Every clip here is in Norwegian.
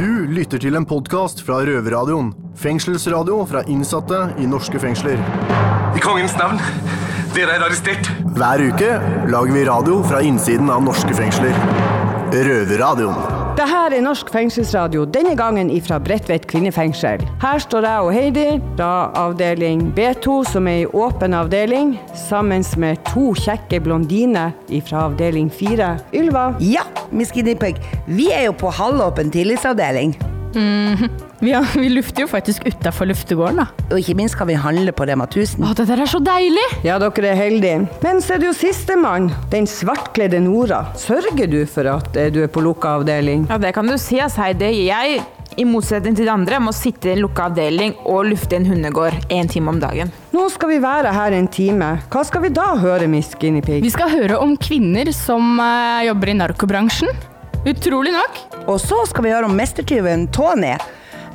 Du lytter til en podkast fra Røverradioen. Fengselsradio fra innsatte i norske fengsler. I kongens navn, dere er arrestert. Hver uke lager vi radio fra innsiden av norske fengsler. Røverradioen. Det her er Norsk fengselsradio, denne gangen ifra Bredtvet kvinnefengsel. Her står jeg og Heidi fra avdeling B2, som er i åpen avdeling, sammen med to kjekke blondiner fra avdeling 4. Ylva. Ja, Miss Guinea Pig. Vi er jo på halvåpen tillitsavdeling. Vi, har, vi lufter jo faktisk utafor luftegården, da. Og ikke minst skal vi handle på Rema 1000. Å, det der er så deilig! Ja, dere er heldige. Men så er det jo sistemann, den svartkledde Nora. Sørger du for at eh, du er på lukka avdeling? Ja, det kan du si, altså. Det gir Jeg, i motsetning til de andre, må sitte i en lukka avdeling og lufte en hundegård én time om dagen. Nå skal vi være her en time. Hva skal vi da høre, Miss Guinea Pig? Vi skal høre om kvinner som uh, jobber i narkobransjen. Utrolig nok. Og så skal vi høre om mestertyven Tony,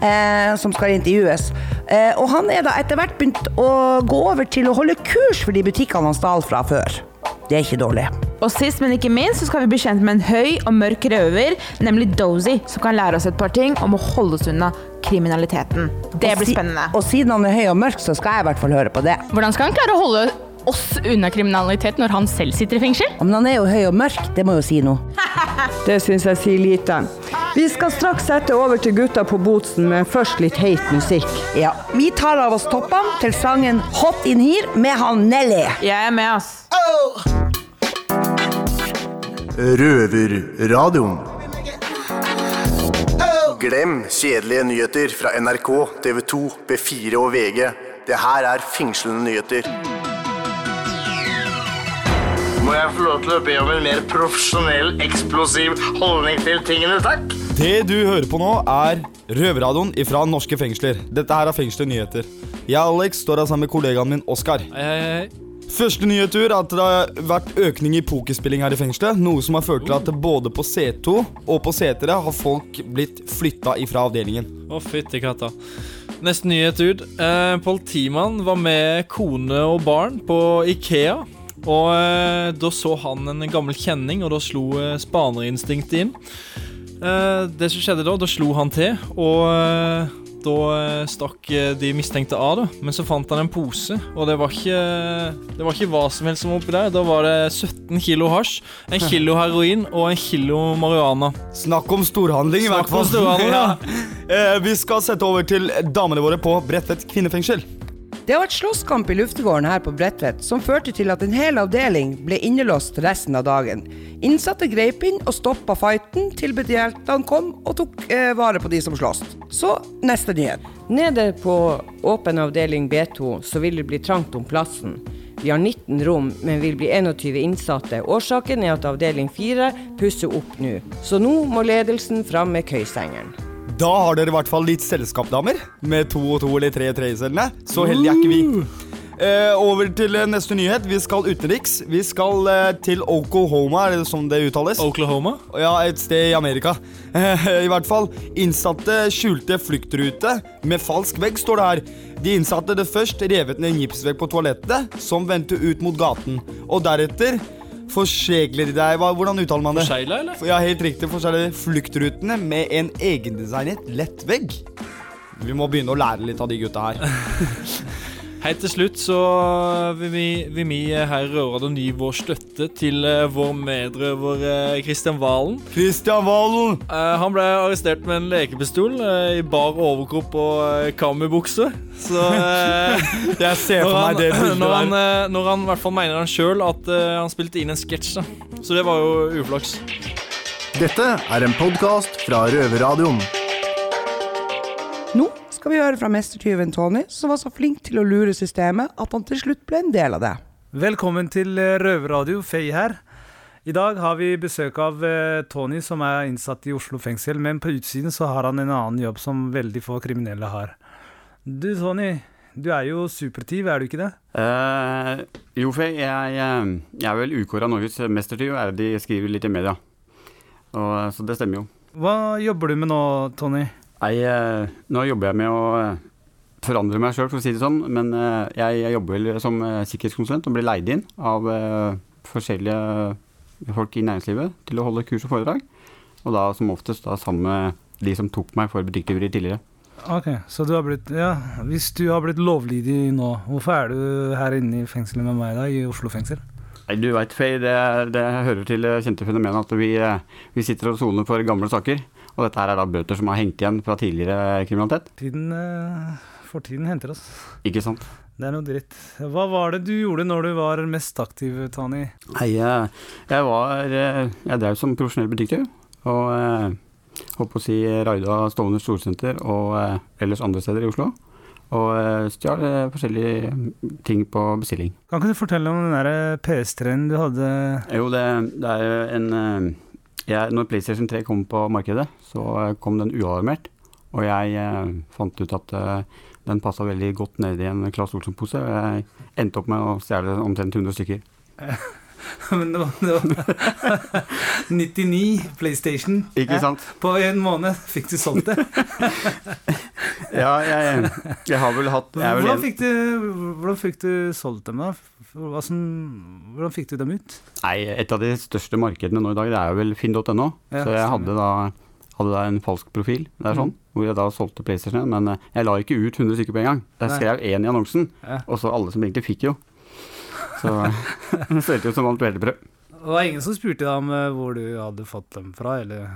eh, som skal intervjues. Eh, og han er da etter hvert begynt å gå over til å holde kurs for de butikkene han stal fra før. Det er ikke dårlig. Og sist, men ikke minst, så skal vi bli kjent med en høy og mørk røver, nemlig Dozy, som kan lære oss et par ting om å holde oss unna kriminaliteten. Det blir spennende. Og siden han er høy og mørk, så skal jeg i hvert fall høre på det. Hvordan skal han klare å holde oss unna kriminalitet når han selv sitter i fengsel? Men han er jo høy og mørk, det må jo si noe. Det syns jeg sier lite. Vi skal straks sette over til gutta på Botsen med først litt heit musikk. Ja, Vi tar av oss toppene til sangen Hot in here med han Nelly. Jeg er med, ass. Røverradioen. Glem kjedelige nyheter fra NRK, TV 2, B4 og VG. Det her er fengslende nyheter. Må jeg få lov til å be om en mer profesjonell, eksplosiv holdning til tingene, takk? Det du hører på nå, er Røverradioen fra norske fengsler. Dette her er Fengsler nyheter. Jeg og Alex står her sammen med kollegaen min Oskar. Første nyhet er at det har vært økning i pokerspilling her i fengselet. Noe som har ført til at både på C2 og på C3 har folk blitt flytta ifra avdelingen. Å, fytti katta. Neste nyhet ut. Eh, politimann var med kone og barn på Ikea. Og eh, da så han en gammel kjenning, og da slo eh, spanerinstinktet inn. Eh, det som skjedde da, da slo han til, og eh, da eh, stakk eh, de mistenkte av. da Men så fant han en pose, og det var ikke Det var ikke hva som helst som var oppi der. Da var det 17 kilo hasj, en kilo heroin og en kilo marihuana. Snakk om storhandling, i hvert fall. storhandling, ja. Eh, Vi skal sette over til damene våre på Bredtvet kvinnefengsel. Det har vært slåsskamp i luftegården her på Bredtvet, som førte til at en hel avdeling ble innelåst resten av dagen. Innsatte grep inn og stoppa fighten til betjentene kom og tok eh, vare på de som sloss. Så neste nyhet. Nede på åpen avdeling B2 så vil det bli trangt om plassen. Vi har 19 rom, men vil bli 21 innsatte. Årsaken er at avdeling 4 pusser opp nå. Så nå må ledelsen fram med køysengeren. Da har dere i hvert fall litt selskap, damer. Med to og to eller tre tredjedelene. Så heldige er ikke vi. Eh, over til eh, neste nyhet. Vi skal utenriks. Vi skal eh, til Oklahoma, er det som det uttales? Oklahoma? Ja, et sted i Amerika. I hvert fall. Innsatte skjulte fluktrute med falsk vegg, står det her. De innsatte det først revet ned en gipsvegg på toalettet, som vendte ut mot gaten. Og deretter forsegler de deg Hvordan uttaler man det? Forsegla, eller? Ja, helt riktig. Forsegler fluktrutene med en egendesignet lett vegg. Vi må begynne å lære litt av de gutta her. Helt til slutt så vil vi, vil vi her i Røverradioen gi vår støtte til eh, vår medrøver eh, Kristian Valen. Kristian Valen! Eh, han ble arrestert med en lekepistol eh, i bar overkropp og kamibukse. Så eh, Jeg ser for meg det bildet når han, der. eh, når han i hvert fall mener han sjøl at eh, han spilte inn en sketsj. da. Så det var jo uflaks. Dette er en podkast fra Røverradioen. Skal vi høre fra mestertyven Tony, som var så flink til å lure systemet at han til slutt ble en del av det. Velkommen til eh, Røverradio, Fay her. I dag har vi besøk av eh, Tony, som er innsatt i Oslo fengsel. Men på utsiden så har han en annen jobb som veldig få kriminelle har. Du Tony, du er jo supertyv, er du ikke det? Uh, jo, Fay. jeg, eh, jeg er vel ukåra Norges mestertyv, er det de skriver litt i media. Og, så det stemmer jo. Hva jobber du med nå, Tony? Nei, eh, nå jobber jeg med å eh, forandre meg sjøl, for å si det sånn. Men eh, jeg, jeg jobber som sikkerhetskonsulent og blir leid inn av forskjellige folk i næringslivet til å holde kurs og foredrag. Og da som oftest da sammen med de som tok meg for butikktyveri tidligere. Ok, så du har blitt Ja, hvis du har blitt lovlydig nå, hvorfor er du her inne i fengselet med meg, da? I Oslo fengsel? Nei, du veit, Faye, det, det hører til det kjente fenomenet at vi, vi sitter og soner for gamle saker. Og dette her er da bøter som har hengt igjen fra tidligere kriminalitet. Tiden for Fortiden henter oss. Ikke sant? Det er noe dritt. Hva var det du gjorde når du var mest aktiv, Tani? Nei, jeg, jeg var eh, Jeg drev som profesjonell butikktyv. Og eh, holdt på å si raida Stovner storsenter og eh, ellers andre steder i Oslo. Og eh, stjal eh, forskjellige ting på bestilling. Kan ikke du fortelle om den der PS3-en du hadde Jo, det, det er en eh, jeg, Når PlayStation 3 kom på markedet, så eh, kom den ualarmert. Og jeg eh, fant ut at eh, den passa veldig godt ned i en Claes Olsson-pose. Jeg endte opp med å stjele omtrent 100 stykker. Men det var, det var 99 PlayStation. Ikke sant? På en måned fikk du solgt det. Ja, jeg, jeg har vel hatt jeg Hvordan fikk, du, hvordan fikk du solgt dem, da? Som, hvordan fikk du dem ut? Nei, et av de største markedene nå i dag, det er jo vel finn.no. Ja, så jeg hadde da, hadde da en falsk profil, det er sånn, mm. hvor jeg da solgte PlayStation. Men eh, jeg la ikke ut 100 stykker på en gang. Jeg skrev én i annonsen, Ja. og så alle som egentlig fikk jo. Så det føltes jo som alt veldebrød. Det var ingen som spurte deg om eh, hvor du hadde fått dem fra, eller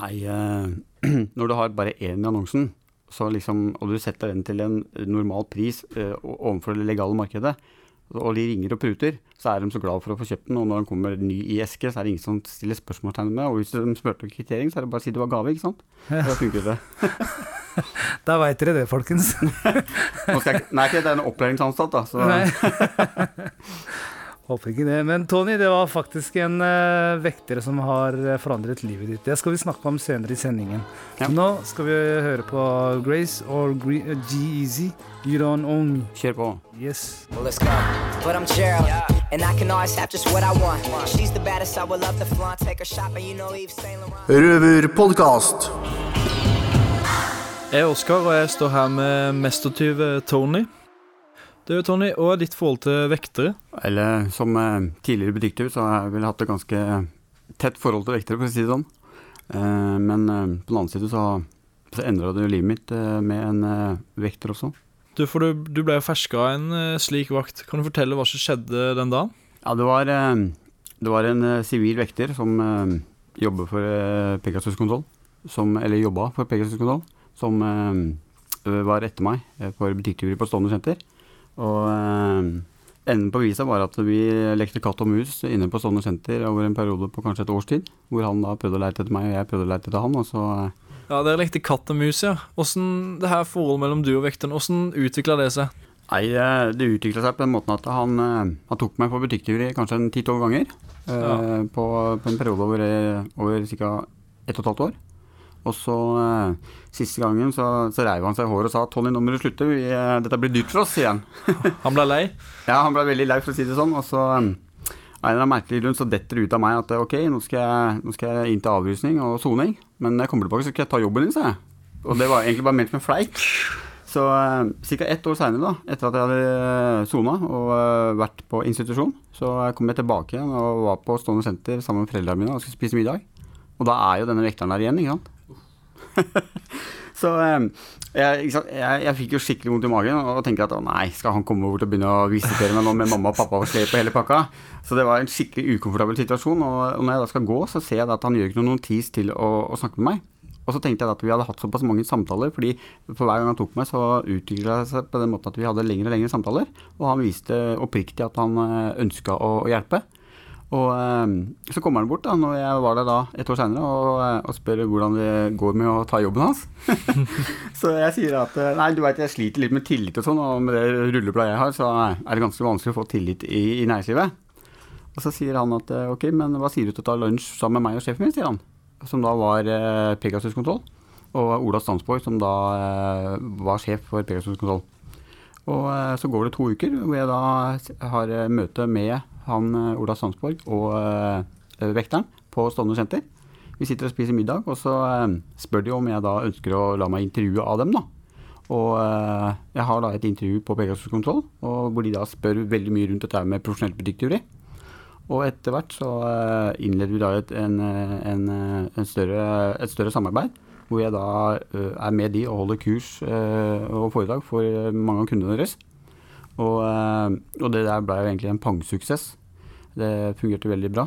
Nei, eh, når du har bare én i annonsen, så liksom, og du setter den til en normal pris eh, overfor det legale markedet, og de ringer og pruter, så er de så glad for å få kjøpt den, og når den kommer ny i eske, så er det ingen som stiller spørsmålstegn med, og hvis de spurte om kvittering, så er det bare å si det var gave, ikke sant? Ja. Da funker det. Da veit dere det, folkens. Nå skal jeg, nei, ikke det er en opplæringsanstalt, da. Så. Håper ikke det. Men Tony, det var faktisk en uh, vekter som har eh, forandret livet ditt. Det skal vi snakke om senere i sendingen. Ja. nå skal vi høre på Grace or eh, G-Easy. You don't own me. Kjør på. Yes. Well, let's go. But I'm Gerald, and I can always have just what I want. She's the baddest, I would love to flaunt. Take her shopping, you know Yves Saint Laurent. Røverpodkast. Jeg er Oskar, og jeg står her med mestertyv eh, Tony. Du, Tony, hva er ditt forhold til vektere? Eller som eh, tidligere butikktyv, så har jeg vel hatt et ganske tett forhold til vektere, for å si det sånn. Eh, men eh, på den annen side så, så endra det jo livet mitt med en vekter også. Du, for du, du ble jo ferska av en slik vakt. Kan du fortelle hva som skjedde den dagen? Ja, det var, det var en sivil vekter som jobber for Pegasus Kontroll, som, eller jobba for Pegasus Kontroll, som var etter meg for butikktyveri på Stovner senter. Og eh, enden på visa var at vi lekte katt og mus inne på sånne senter over en periode på kanskje et års tid, hvor han da prøvde å leite etter meg, og jeg prøvde å leite etter han, og så eh, Ja, Dere lekte katt og mus, ja. Hvordan, det her forholdet mellom du og vekteren, hvordan utvikla det seg? Nei, eh, det utvikla seg på den måten at han, han tok meg på butikktyveri kanskje en ti-tolv ganger. eh, Ja. på, på en periode over, over ca. ett og et halvt år. Og så eh, siste gangen så, så reiv han seg i håret og sa 'Tony, nå må du slutte. Vi, eh, dette blir dyrt for oss', sier han. Han ble lei? Ja, han ble veldig lei, for å si det sånn. Og så eh, av en eller annen merkelig grunn så detter det ut av meg at eh, ok, nå skal jeg, nå skal jeg inn til avrusning og soning. Men når jeg kommer tilbake, så skal jeg ta jobben din, sa jeg. Og det var egentlig bare ment som en fleip. Så eh, ca. ett år seinere, etter at jeg hadde sona og eh, vært på institusjon, så kom jeg tilbake igjen og var på Stående senter sammen med foreldrene mine og skulle spise middag. Og da er jo denne vekteren der igjen, ikke sant. så eh, jeg? Jeg, jeg fikk jo skikkelig vondt i magen og tenkte at å nei, skal han komme over til å begynne å visitere meg nå med mamma og pappa og slep på hele pakka? Så det var en skikkelig ukomfortabel situasjon. Og, og når jeg da skal gå, så ser jeg at han gjør ikke noen notis til å, å snakke med meg. Og så tenkte jeg at vi hadde hatt såpass mange samtaler, fordi for hver gang han tok meg, så utvikla det seg på den måten at vi hadde lengre og lengre samtaler. Og han viste oppriktig at han ønska å, å hjelpe. Og eh, så kommer han bort da, når jeg var der da et år seinere, og, eh, og spør hvordan det går med å ta jobben hans. så jeg sier at eh, nei, du veit jeg sliter litt med tillit og sånn, og med det rullebladet jeg har, så er det ganske vanskelig å få tillit i, i næringslivet. Og så sier han at eh, ok, men hva sier du til å ta lunsj sammen med meg og sjefen min, sier han. Som da var eh, Pegasus Kontroll. Og Ola Stansborg, som da eh, var sjef for Pegasus Kontroll. Og eh, så går det to uker hvor jeg da har eh, møte med han eh, Ola Sandsborg og eh, vekteren på Stovner senter. Vi sitter og spiser middag, og så eh, spør de om jeg da ønsker å la meg intervjue av dem. da. Og jeg har da et intervju på Pegasus Kontroll, hvor de da spør veldig mye rundt dette med profesjonell butikktyveri. Og etter hvert så innleder vi da et, en, en, en større, et større samarbeid, hvor jeg da er med de og holder kurs og foredrag for mange av kundene deres. Og, eh, og det der ble jo egentlig en pangsuksess. Det fungerte veldig bra.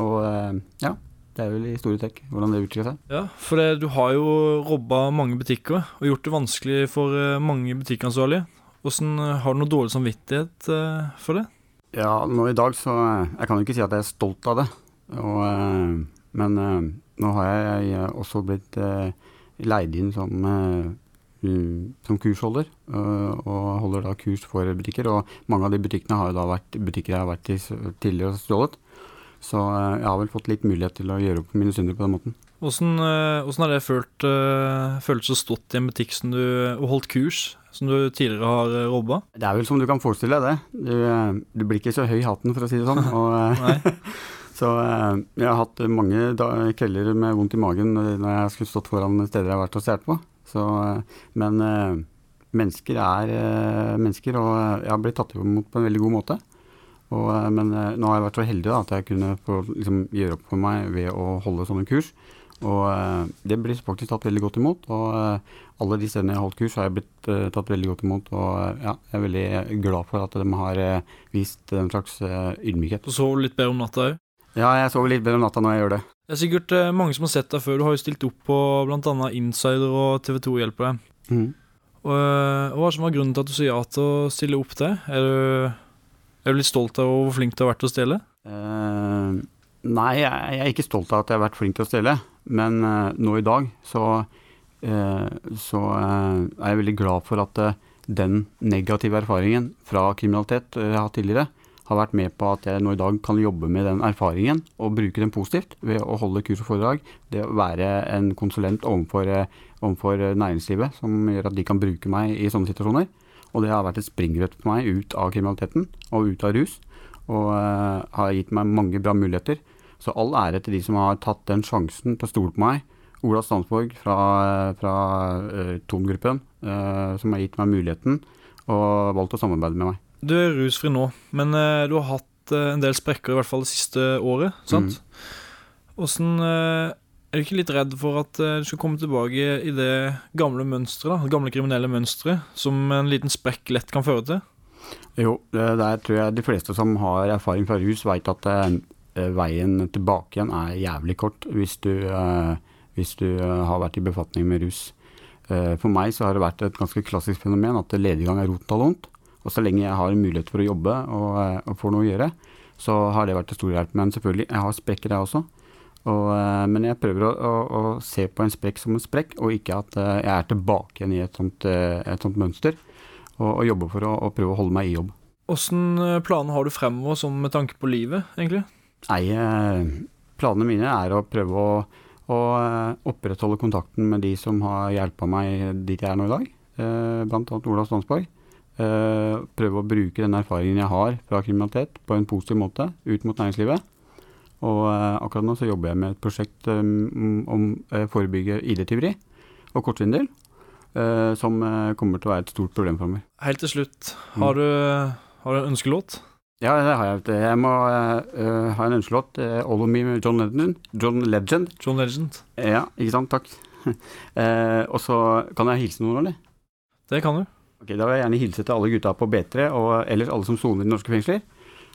Og eh, ja, det er vel i store trekk hvordan det utvikla seg. Ja, for det, du har jo robba mange butikker og gjort det vanskelig for eh, mange butikkansvarlige. Hvordan, har du noe dårlig samvittighet for det? Ja, nå i dag så Jeg kan jo ikke si at jeg er stolt av det. Og, men nå har jeg, jeg også blitt leid inn som, som kursholder. eh, og holder da kurs for butikker. Og mange av de butikkene har jo da vært butikker jeg har vært i tidligere og stjålet. Så eh, jeg har vel fått litt mulighet til å gjøre opp mine synder på den måten. Hvordan, eh, har det følt, føltes å stått i en butikk som du, og holdt kurs, som du tidligere har robba? Det er vel som du kan forestille deg det. Du, du blir ikke så høy i hatten, for å si det sånn. Og, så jeg har hatt mange kvelder med vondt i magen når jeg skulle stått foran steder jeg har vært og stjålet på. Så, eh, men eh, mennesker er eh, mennesker, og jeg har blitt tatt imot på en veldig god måte. Og, men nå har jeg vært så heldig da, at jeg kunne få liksom, gjøre opp for meg ved å holde sånne kurs. Og det blir faktisk tatt veldig godt imot. Og alle de stedene jeg har holdt kurs, har jeg blitt tatt veldig godt imot. Og ja, jeg er veldig glad for at de har vist en slags ydmykhet. Du sov litt bedre om natta òg? Ja, jeg sover litt bedre om natta når jeg gjør det. Det er sikkert eh, mange som har sett deg før. Du har jo stilt opp på bl.a. Insider og TV2 hjelper deg. Mhm. Og, eh, hva som var grunnen til at du sier ja til å stille opp til? Er du, er du litt stolt av hvor flink du har vært til å stjele? Uh, nei, jeg, jeg er ikke stolt av at jeg har vært flink til å stjele. Men uh, nå i dag så, eh, så eh, er jeg veldig glad for at eh, den negative erfaringen fra kriminalitet eh, jeg har hatt tidligere, har vært med på at jeg nå i dag kan jobbe med den erfaringen og bruke den positivt ved å holde kurs og foredrag. Det å være en konsulent overfor, eh, overfor eh, næringslivet som gjør at de kan bruke meg i sånne situasjoner. Og det har vært et springbrett for meg ut av kriminaliteten og ut av rus. Og uh, har gitt meg mange bra muligheter. Så all ære til de som har tatt den sjansen til å stole på meg. Ola Stansborg fra, fra uh, Ton-gruppen, uh, som har gitt meg muligheten og valgt å samarbeide med meg. Du er rusfri nå, men uh, du har hatt uh, en del sprekker, i hvert fall det siste året. sant? Åssen uh, Er du ikke litt redd for at eh, du skal komme tilbake i det gamle mønsteret? Det gamle kriminelle mønsteret, som en liten sprekk lett kan føre til? Jo, der tror jeg de fleste som har erfaring fra rus, veit at eh, veien tilbake igjen er jævlig kort hvis du, eh, hvis du eh, har vært i befatning med rus. Eh, for meg så har det vært et ganske klassisk fenomen at lediggang er av vondt. Og så lenge jeg har mulighet for å jobbe og, eh, og får noe å gjøre, så har det vært til stor hjelp. Men selvfølgelig, jeg har sprekker jeg også. Og, eh, men jeg prøver å, å, å se på en sprekk som en sprekk, og ikke at eh, jeg er tilbake igjen i et sånt, et sånt mønster. Og, og jobber for å, prøve å holde meg i jobb. Åssen planer har du fremover sånn med tanke på livet, egentlig? Nei, planene mine er å prøve å, å opprettholde kontakten med de som har hjelpa meg dit jeg er nå i dag, Bl.a. blant annet Ola Stansborg. Eh, prøve å bruke den erfaringen jeg har fra kriminalitet på en positiv måte ut mot næringslivet. Og eh, akkurat nå så jobber jeg med et prosjekt eh, om å forebygge ID-tyveri og kortsvindel, eh, som kommer til å være et stort problem for meg. Helt til slutt, har du, har du en ønskelåt? Ja, det har jeg. Jeg må uh, ha en ønskelåt. Uh, 'All of Me' med John Legend. John Legend. John Legend. Ja, ikke sant. Takk. uh, og så kan jeg hilse noen, eller? Det kan du. Ok, Da vil jeg gjerne hilse til alle gutta på B3, og ellers alle som soner i norske fengsler.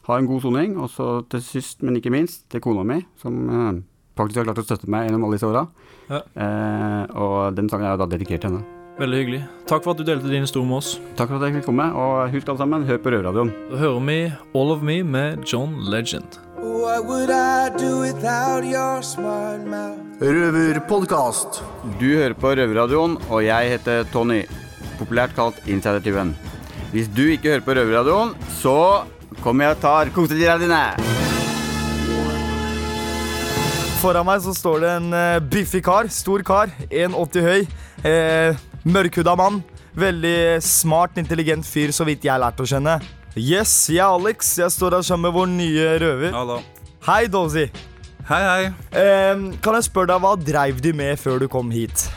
Ha en god soning. Og så til sist, men ikke minst, til kona mi, som eh, faktisk har klart å støtte meg gjennom alle disse åra. Ja. Eh, og den sangen er jo da dedikert til henne. Veldig hyggelig. Takk for at du delte din historie med oss. Takk for at jeg fikk komme, og husk alle sammen, hør på Røverradioen. Da hører vi All of Me med John Legend. What would I do without your smart mouth? Røverpodkast. Du hører på Røverradioen, og jeg heter Tony, populært kalt Insider-tyven. Hvis du ikke hører på Røverradioen, så kommer jeg og tar kosedyra dine. Foran meg så står det en uh, biffig kar, stor kar, 1,80 høy. Eh, Mørkhuda mann. Veldig smart, intelligent fyr, så vidt jeg har lært å kjenne. Yes, jeg er Alex. Jeg står her sammen med vår nye røver. Hallo. Hei, Dozy. Hei, hei. Eh, kan jeg spørre deg, hva dreiv du med før du kom hit?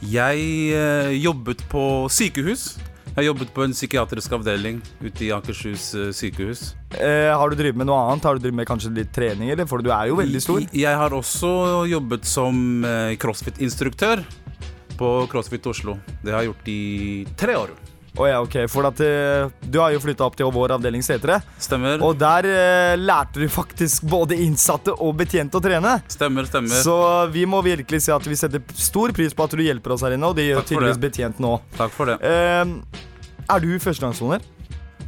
Jeg eh, jobbet på sykehus. Jeg jobbet på en psykiatrisk avdeling ute i Akershus eh, sykehus. Eh, har du drevet med noe annet? Har du drevet med kanskje litt trening, eller? For du er jo veldig stor. Jeg har også jobbet som eh, crossfit-instruktør. på CrossFit Oslo. Det har jeg gjort i tre år. Å ja, ok, for at eh, Du har jo flytta opp til vår avdeling C3. Stemmer. Og der eh, lærte du faktisk både innsatte og betjente å trene. Stemmer, stemmer. Så vi må virkelig si at vi setter stor pris på at du hjelper oss her inne, og det gjør tydeligvis betjenten betjent nå. Takk for det. Eh, er du førstegangssoner?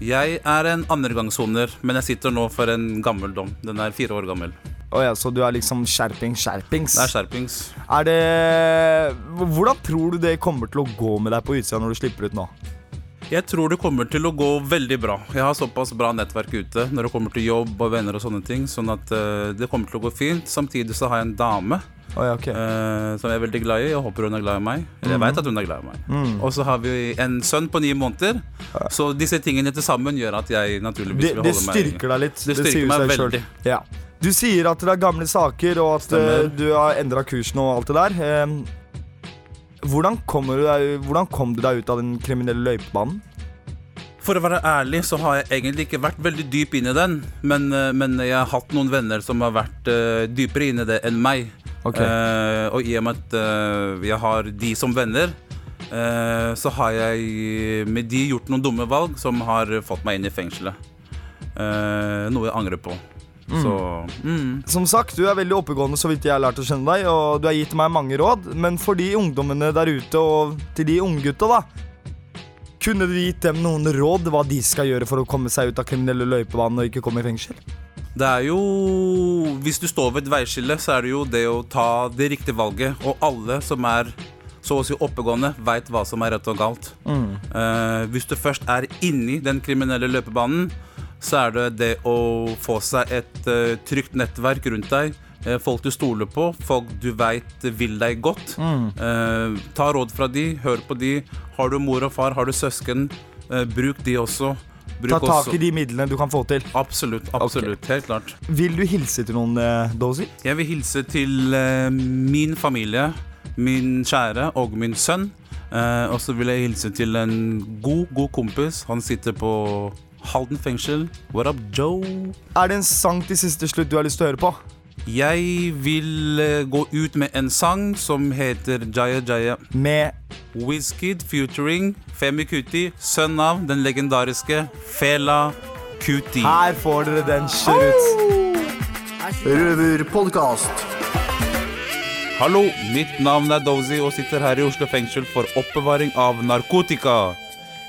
Jeg er en andregangssoner, men jeg sitter nå for en gammel dom. Den er fire år gammel. Oh ja, så du er liksom skjerping, skjerpings? Det er skjerpings. Er det Hvordan tror du det kommer til å gå med deg på utsida når du slipper ut nå? Jeg tror det kommer til å gå veldig bra. Jeg har såpass bra nettverk ute når det kommer til jobb og venner og sånne ting, sånn at uh, det kommer til å gå fint. Samtidig så har jeg en dame eh, som jeg er veldig glad i, Jeg håper hun er glad i meg. Eller jeg veit vet at hun er glad i meg. Mm. Og så har vi en sønn på ni måneder, så disse tingene til sammen gjør at jeg naturligvis vil holde meg Det styrker deg litt. Det styrker det meg veldig. Ja. Du sier at det er gamle saker, og at Stemmer. eh, du har endra kursen og alt det der. Hvordan, kommer du deg, hvordan kom du deg ut av den kriminelle løypebanen? For å være ærlig så har jeg egentlig ikke vært veldig dyp inn i den, men, eh, men jeg har hatt noen venner som har vært uh, dypere inn i det enn meg. Okay. Uh, og i og med at uh, jeg har de som venner, så har jeg med de gjort noen dumme valg som har fått meg inn i fengselet. Noe jeg angrer på. Så mm. Som sagt, du er veldig oppegående, så vidt jeg har lært å kjenne deg, og du har gitt meg mange råd, men for de ungdommene der ute, og til de unggutta, da kunne du gitt dem noen råd hva de skal gjøre for å komme seg ut av kriminelle løypebanen og ikke komme i fengsel? Det er jo Hvis du står ved et veiskille, så er det jo det å ta det riktige valget. Og alle som er så å si oppegående, veit hva som er rett og galt. Mm. Uh, hvis du først er inni den kriminelle løpebanen, så er det det å få seg et uh, trygt nettverk rundt deg. eh, folk du stoler på, folk du veit vil deg godt. Mm. Eh, ta råd fra de, hør på de. Har du mor og far, har du søsken, eh, bruk de også. Bruk Ta tak også- i de midlene du kan få til. Absolutt, absolutt, helt klart. Vil du hilse til noen, Dozy? Jeg vil hilse til min familie, min kjære og min sønn. Eh, og så vil jeg hilse til en god, god kompis. Han sitter på Halden fengsel. What up, Joe? Er det en sang til siste slutt du har lyst til å høre på? Jeg vil eh, gå ut med en sang som heter Jaya Jaya. Med Wizkid featuring Femi Kuti, sønn av den legendariske Fela Kuti. Her får dere den. Kjør ut. Røverpodkast. Hallo, mitt navn er Dozy og sitter her i Oslo fengsel for oppbevaring av narkotika.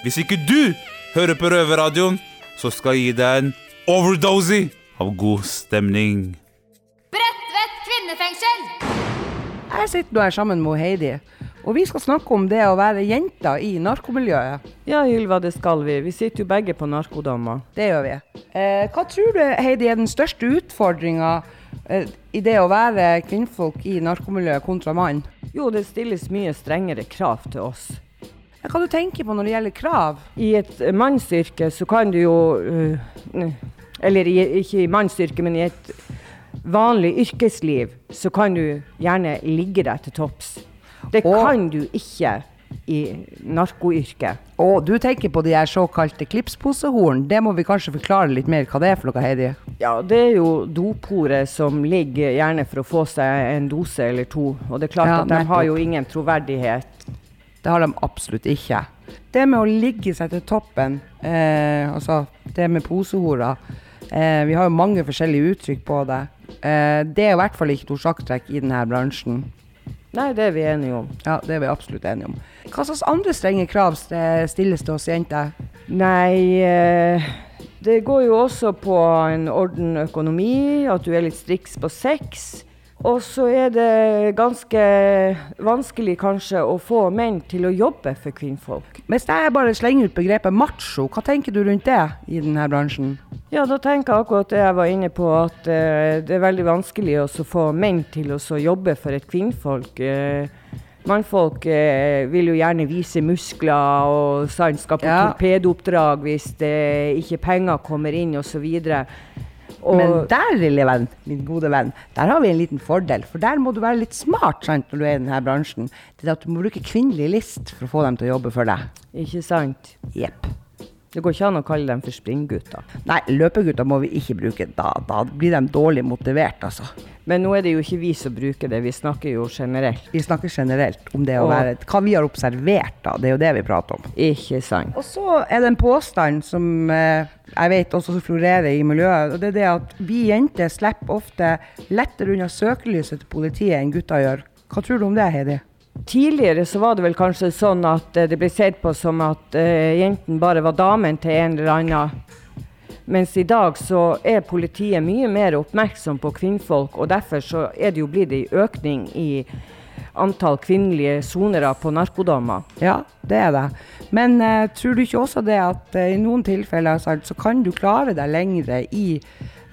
Hvis ikke du hører på Røverradioen, så skal jeg gi deg en overdose av god stemning. Bredtvet kvinnefengsel! Jeg sitter nå her sammen med Heidi, og vi skal snakke om det å være jenta i narkomiljøet. Ja, Ylva, det skal vi. Vi sitter jo begge på narkodommer. Det gjør vi. Eh, hva tror du, Heidi, er den største utfordringa eh, i det å være kvinnfolk i narkomiljøet kontra mann? Jo, det stilles mye strengere krav til oss. Ja, Hva du tenker på når det gjelder krav? I et eh, mannsyrke så kan du jo øh, Eller ikke i mannsyrke, men i et vanlig yrkesliv så kan du gjerne ligge deg til topps. Det kan du ikke i narkoyrket. Og du tenker på de her såkalte klipsposehorn. Det må vi kanskje forklare litt mer hva det er for noe, Heidi? Ja, det er jo dopore som ligger gjerne for å få seg en dose eller to. Og det er klart Ja, at de har jo ingen troverdighet. Det har de absolutt ikke. Det med å ligge seg til toppen, eh, altså det med posehora eh, Vi har jo mange forskjellige uttrykk på det. Eh, det er i hvert fall ikke noe sjakktrekk i denne bransjen. Nei, det er vi enige om. Ja, det er vi absolutt enige om. Hva slags andre strenge krav stilles til oss jenter? Nei, eh, det går jo også på en orden økonomi, at du er litt striks på sex. Og så er det ganske vanskelig kanskje å få menn til å jobbe for kvinnfolk. Hvis jeg bare slenger ut begrepet macho, hva tenker du rundt det i denne bransjen? Ja, da tenker jeg akkurat det jeg var inne på, at uh, det er veldig vanskelig å få menn til å jobbe for et kvinnfolk. Uh, mannfolk eh, vil jo gjerne vise muskler og sant, skal på Ja. torpedooppdrag hvis det ikke penger kommer inn osv. Og- Men der, lille venn, min gode venn, der har vi en liten fordel. For der må du være litt smart sant, når du er i denne bransjen. Det er at du må bruke kvinnelig list for å få dem til å jobbe for deg. Ikke sant? Jepp. Det går ikke an å kalle dem for springgutter. Nei, løpegutter må vi ikke bruke. Da, da blir de dårlig motivert, altså. Men nå er det jo ikke vi som bruker det, vi snakker jo generelt. Vi snakker generelt om det å Og- være Hva vi har observert, da. Det er jo det vi prater om. Ikke sant. Og så er det en påstand som eh, jeg vet også florerer i miljøet. og Det er det at vi jenter slipper ofte lettere unna søkelyset til politiet enn gutter gjør. Hva tror du om det, Heidi? Tidligere så var det vel kanskje sånn at eh, det ble sett på som at uh, jenten bare var damen til en eller annen. Mens i dag så er politiet mye mer oppmerksom på kvinnfolk, og derfor så er det jo blitt en økning i antall kvinnelige sonere på narkodommer. Ja, det er det. Men uh, tror du ikke også det at uh, i noen tilfeller sant, så kan du klare deg lengre i,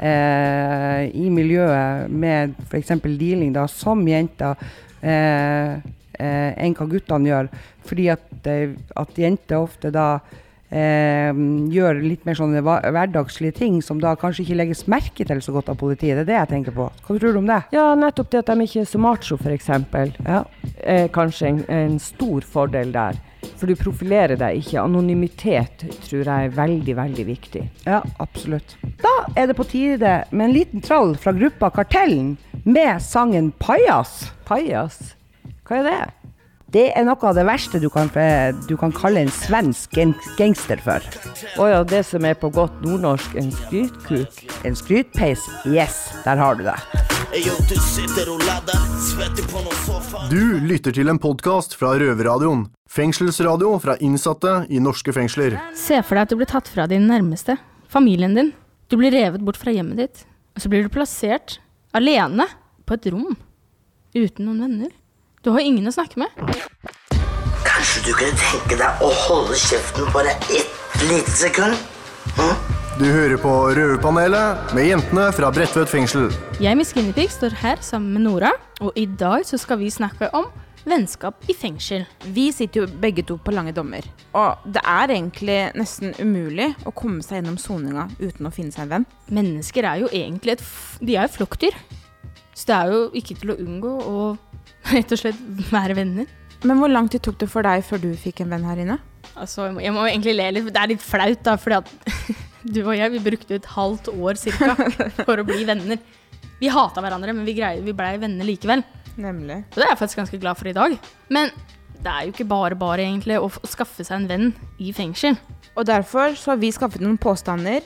uh, i miljøet med f.eks. dealing da, som jenter eh, enn hva guttene gjør? Fordi at, eh, at jenter ofte da eh, gjør litt mer sånne hverdagslige ting som da kanskje ikke legges merke til så godt av politiet. Det er det jeg tenker på. Hva tror du om det? Ja, nettopp det at de ikke er så macho, f.eks. Ja. Er kanskje en, en stor fordel der. For du profilerer deg ikke. Anonymitet tror jeg er veldig, veldig viktig. Ja, absolutt. Da er det på tide med en liten trall fra gruppa Kartellen med sangen 'Pajas'. Pajas? Hva er det? Det er noe av det verste du kan, du kan kalle en svensk gangster for. Å ja, det som er på godt nordnorsk en skrytkuk? En skrytpeis? Yes, der har du det. Du lytter til en podkast fra Røverradioen. Fengselsradio fra innsatte i norske fengsler. Se for deg at du blir tatt fra din nærmeste, familien din. Du blir revet bort fra hjemmet ditt. Og så blir du plassert alene på et rom. Uten noen venner. Du har ingen å snakke med. Kanskje du kunne tenke deg å holde kjeften bare ett lite sekund? Du hører på Røverpanelet med jentene fra Bredtvet fengsel. Jeg, Miss Skinnypig står her sammen med Nora, og i dag så skal vi snakke om vennskap i fengsel. Vi sitter jo begge to på lange dommer. Og det er egentlig nesten umulig å komme seg gjennom soninga uten å finne seg en venn. Mennesker er jo egentlig et f De er jo flokkdyr. Så det er jo ikke til å unngå å rett og slett være venner. Men hvor lang tid tok det for deg før du fikk en venn her inne? Altså, jeg må- jeg må egentlig le litt. Det er litt flaut, da, fordi at du og jeg vi brukte et halvt år cirka for å bli venner. Vi hata hverandre, men vi, greide, vi blei venner likevel. Nemlig. Og det er jeg faktisk ganske glad for i dag. Men det er jo ikke bare bare egentlig å, skaffe seg en venn i fengsel. Og derfor så har vi skaffet noen påstander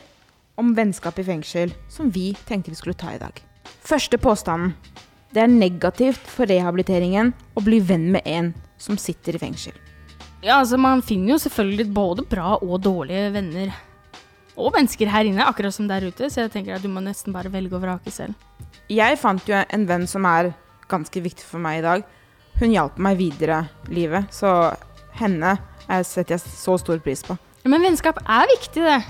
om vennskap i fengsel som vi tenkte vi skulle ta i dag. Første påstanden. Det er negativt for rehabiliteringen å bli venn med en som sitter i fengsel. Ja, altså Man finner jo selvfølgelig både bra og dårlige venner. Og mennesker her inne, akkurat som der ute. Så jeg tenker at du må nesten bare velge og vrake selv. Jeg fant jo en venn som er ganske viktig for meg i dag. Hun hjalp meg videre i livet, så henne setter jeg så stor pris på. Men vennskap er viktig, det.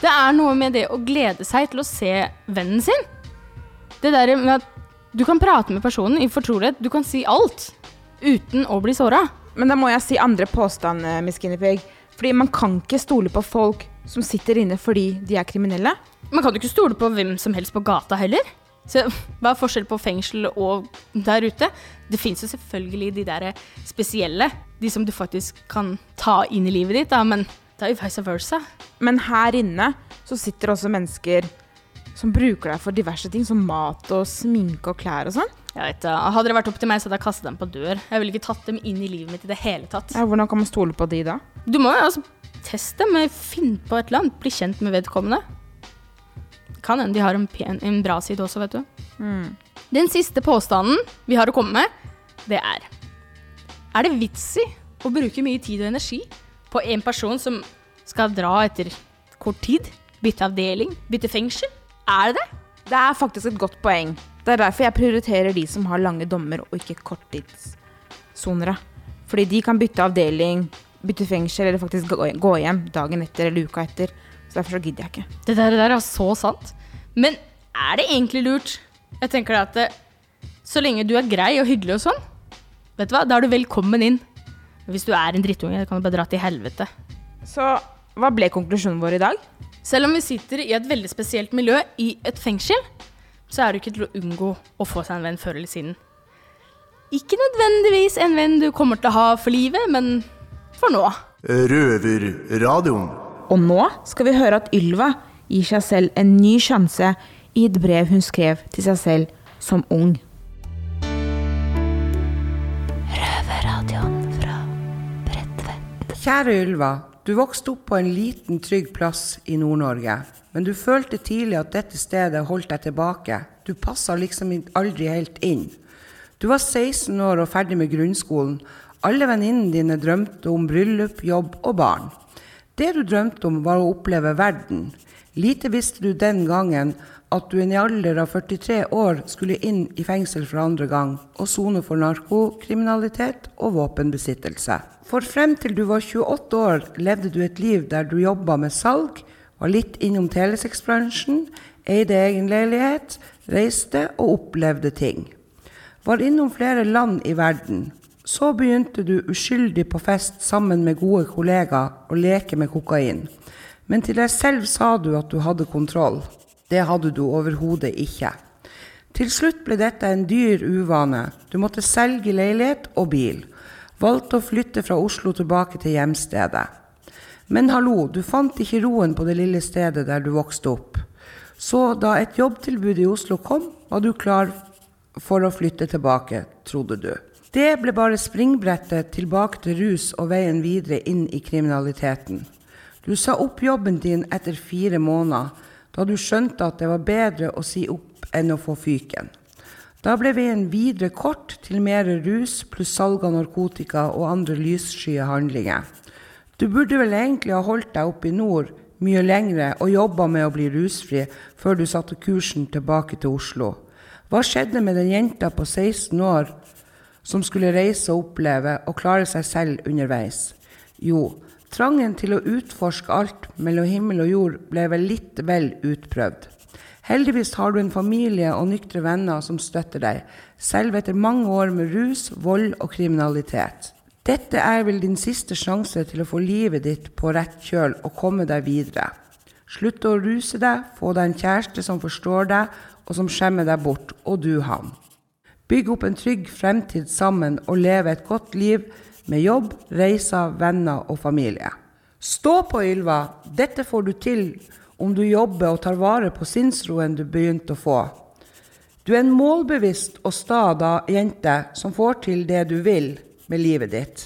Det er noe med det å glede seg til å se vennen sin. Det der med at du kan prate med personen i fortrolighet. Du kan si alt uten å bli såra. Men da må jeg si andre påstand, eh, Miss Guinevere. Fordi man kan ikke stole på folk som sitter inne fordi de er kriminelle. Man kan jo ikke stole på hvem som helst på gata heller. Så Hva er forskjell på fengsel og der ute? Det fins jo selvfølgelig de der spesielle. De som du faktisk kan ta inn i livet ditt, da, men det er jo vice versa. Men her inne så sitter også mennesker som bruker deg for diverse ting, som mat og sminke og klær og sånn. Jeg vet. Hadde det vært opp til meg, så hadde jeg kastet dem på dør. Jeg ville ikke tatt dem inn i livet mitt i det hele tatt. Ja, hvordan kan man stole på de da? Du må jo altså teste dem, finne på et eller annet, bli kjent med vedkommende. Kan hende de har en, pen, en bra side også, vet du. Mm. Den siste påstanden vi har å komme med, det er Er det vits i å bruke mye tid og energi på en person som skal dra etter kort tid? Bytte avdeling? Bytte fengsel? Er det det? Det er faktisk et godt poeng. Det er derfor jeg prioriterer de som har lange dommer, og ikke korttidssonere. Fordi de kan bytte avdeling, bytte fengsel, eller faktisk gå hjem dagen etter eller uka etter. Så derfor så gidder jeg ikke. Det der, det der er så sant. Men er det egentlig lurt? Jeg tenker at det, så lenge du er grei og hyggelig og sånn, vet du hva, da er du velkommen inn. Hvis du er en drittunge, kan du bare dra til helvete. Så hva ble konklusjonen vår i dag? Selv om vi sitter i et veldig spesielt miljø i et fengsel, så er det ikke til å unngå å få seg en venn før eller siden. Ikke nødvendigvis en venn du kommer til å ha for livet, men for nå. Røverradioen. Og nå skal vi høre at Ylva gir seg selv en ny sjanse i et brev hun skrev til seg selv som ung. Røverradioen fra Bredtvet. Kjære Ylva, du vokste opp på en liten, trygg plass i Nord-Norge. Men du følte tidlig at dette stedet holdt deg tilbake. Du passa liksom aldri helt inn. Du var 16 år og ferdig med grunnskolen. Alle venninnene dine drømte om bryllup, jobb og barn. Det du drømte om, var å oppleve verden. Lite visste du den gangen at du i en alder av 43 år skulle inn i fengsel for andre gang og sone for narkokriminalitet og våpenbesittelse. For frem til du var 28 år, levde du et liv der du jobba med salg, var litt innom telesexbransjen, eide egen leilighet, reiste og opplevde ting. Var innom flere land i verden. Så begynte du uskyldig på fest sammen med gode kollegaer å leke med kokain. Men til deg selv sa du at du hadde kontroll. Det hadde du overhodet ikke. Til slutt ble dette en dyr uvane. Du måtte selge leilighet og bil. Valgte å flytte fra Oslo tilbake til hjemstedet. Men hallo, du fant ikke roen på det lille stedet der du vokste opp. Så da et jobbtilbud i Oslo kom, var du klar for å flytte tilbake, trodde du. Det ble bare springbrettet tilbake til rus og veien videre inn i kriminaliteten. Du sa opp jobben din etter fire måneder, da du skjønte at det var bedre å si opp enn å få fyken. Da ble veien videre kort til mer rus pluss salg av narkotika og andre lysskye handlinger. Du burde vel egentlig ha holdt deg oppe i nord mye lengre og jobba med å bli rusfri før du satte kursen tilbake til Oslo. Hva skjedde med den jenta på 16 år som skulle reise og oppleve og klare seg selv underveis? Jo, trangen til å utforske alt mellom himmel og jord ble vel litt vel utprøvd. Heldigvis har du en familie og nyktre venner som støtter deg, selv etter mange år med rus, vold og kriminalitet. Dette er vel din siste sjanse til å få livet ditt på rett kjøl og komme deg videre. Slutt å ruse deg, få deg en kjæreste som forstår deg, og som skjemmer deg bort, og du ham. Bygg opp en trygg fremtid sammen og leve et godt liv med jobb, reiser, venner og familie. Stå på, Ylva! Dette får du til om du jobber og tar vare på sinnsroen du begynte å få. Du er en målbevisst og sta jente som får til det du vil med livet ditt.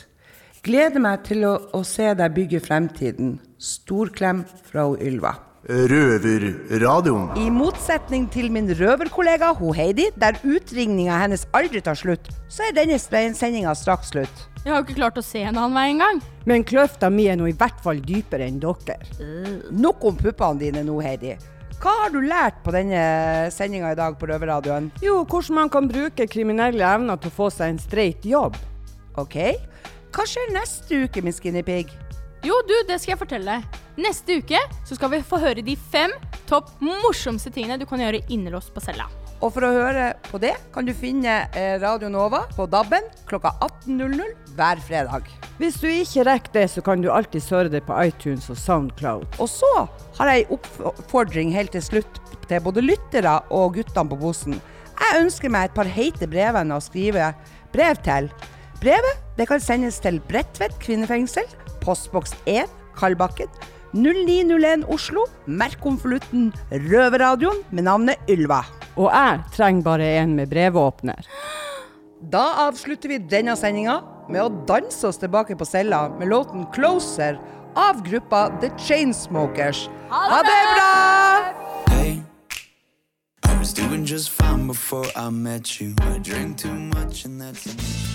Gleder meg til å, å se deg bygge fremtiden. Stor klem fra Ylva. Røverradioen. I motsetning til min røverkollega ho Heidi, der utringninga hennes aldri tar slutt, så er denne sendinga straks slutt. Jeg har jo ikke klart å se en annen vei engang. Men kløfta mi er nå i hvert fall dypere enn dere. Nok om puppene dine nå, Heidi. Hva har du lært på denne sendinga i dag på Røverradioen? Jo, hvordan man kan bruke kriminelle evner til å få seg en streit jobb. OK. Hva skjer neste uke, min skinny pig? Jo, du, det skal jeg fortelle. Neste uke så skal vi få høre de fem topp morsomste tingene du kan gjøre innelåst på cella. Og for å høre på det, kan du finne eh, Radio Nova på DAB-en klokka 18.00 hver fredag. Hvis du ikke rekker det, så kan du alltid høre det på iTunes og Soundcloud. Og så har jeg en oppfordring helt til slutt til både lyttere og guttene på Bosen. Jeg ønsker meg et par heite brevvenner å skrive brev til. Brevet det kan sendes til Bredtvet kvinnefengsel, postboks 1, Kalbakken, 0901 Oslo. Merk konvolutten Røverradioen med navnet Ylva. Og jeg trenger bare en med brevåpner. Da avslutter vi denne sendinga med å danse oss tilbake på cella med låten 'Closer' av gruppa The Chainsmokers. Ha det bra! Hey, I was doing just fine before I met you. I drink too much and that's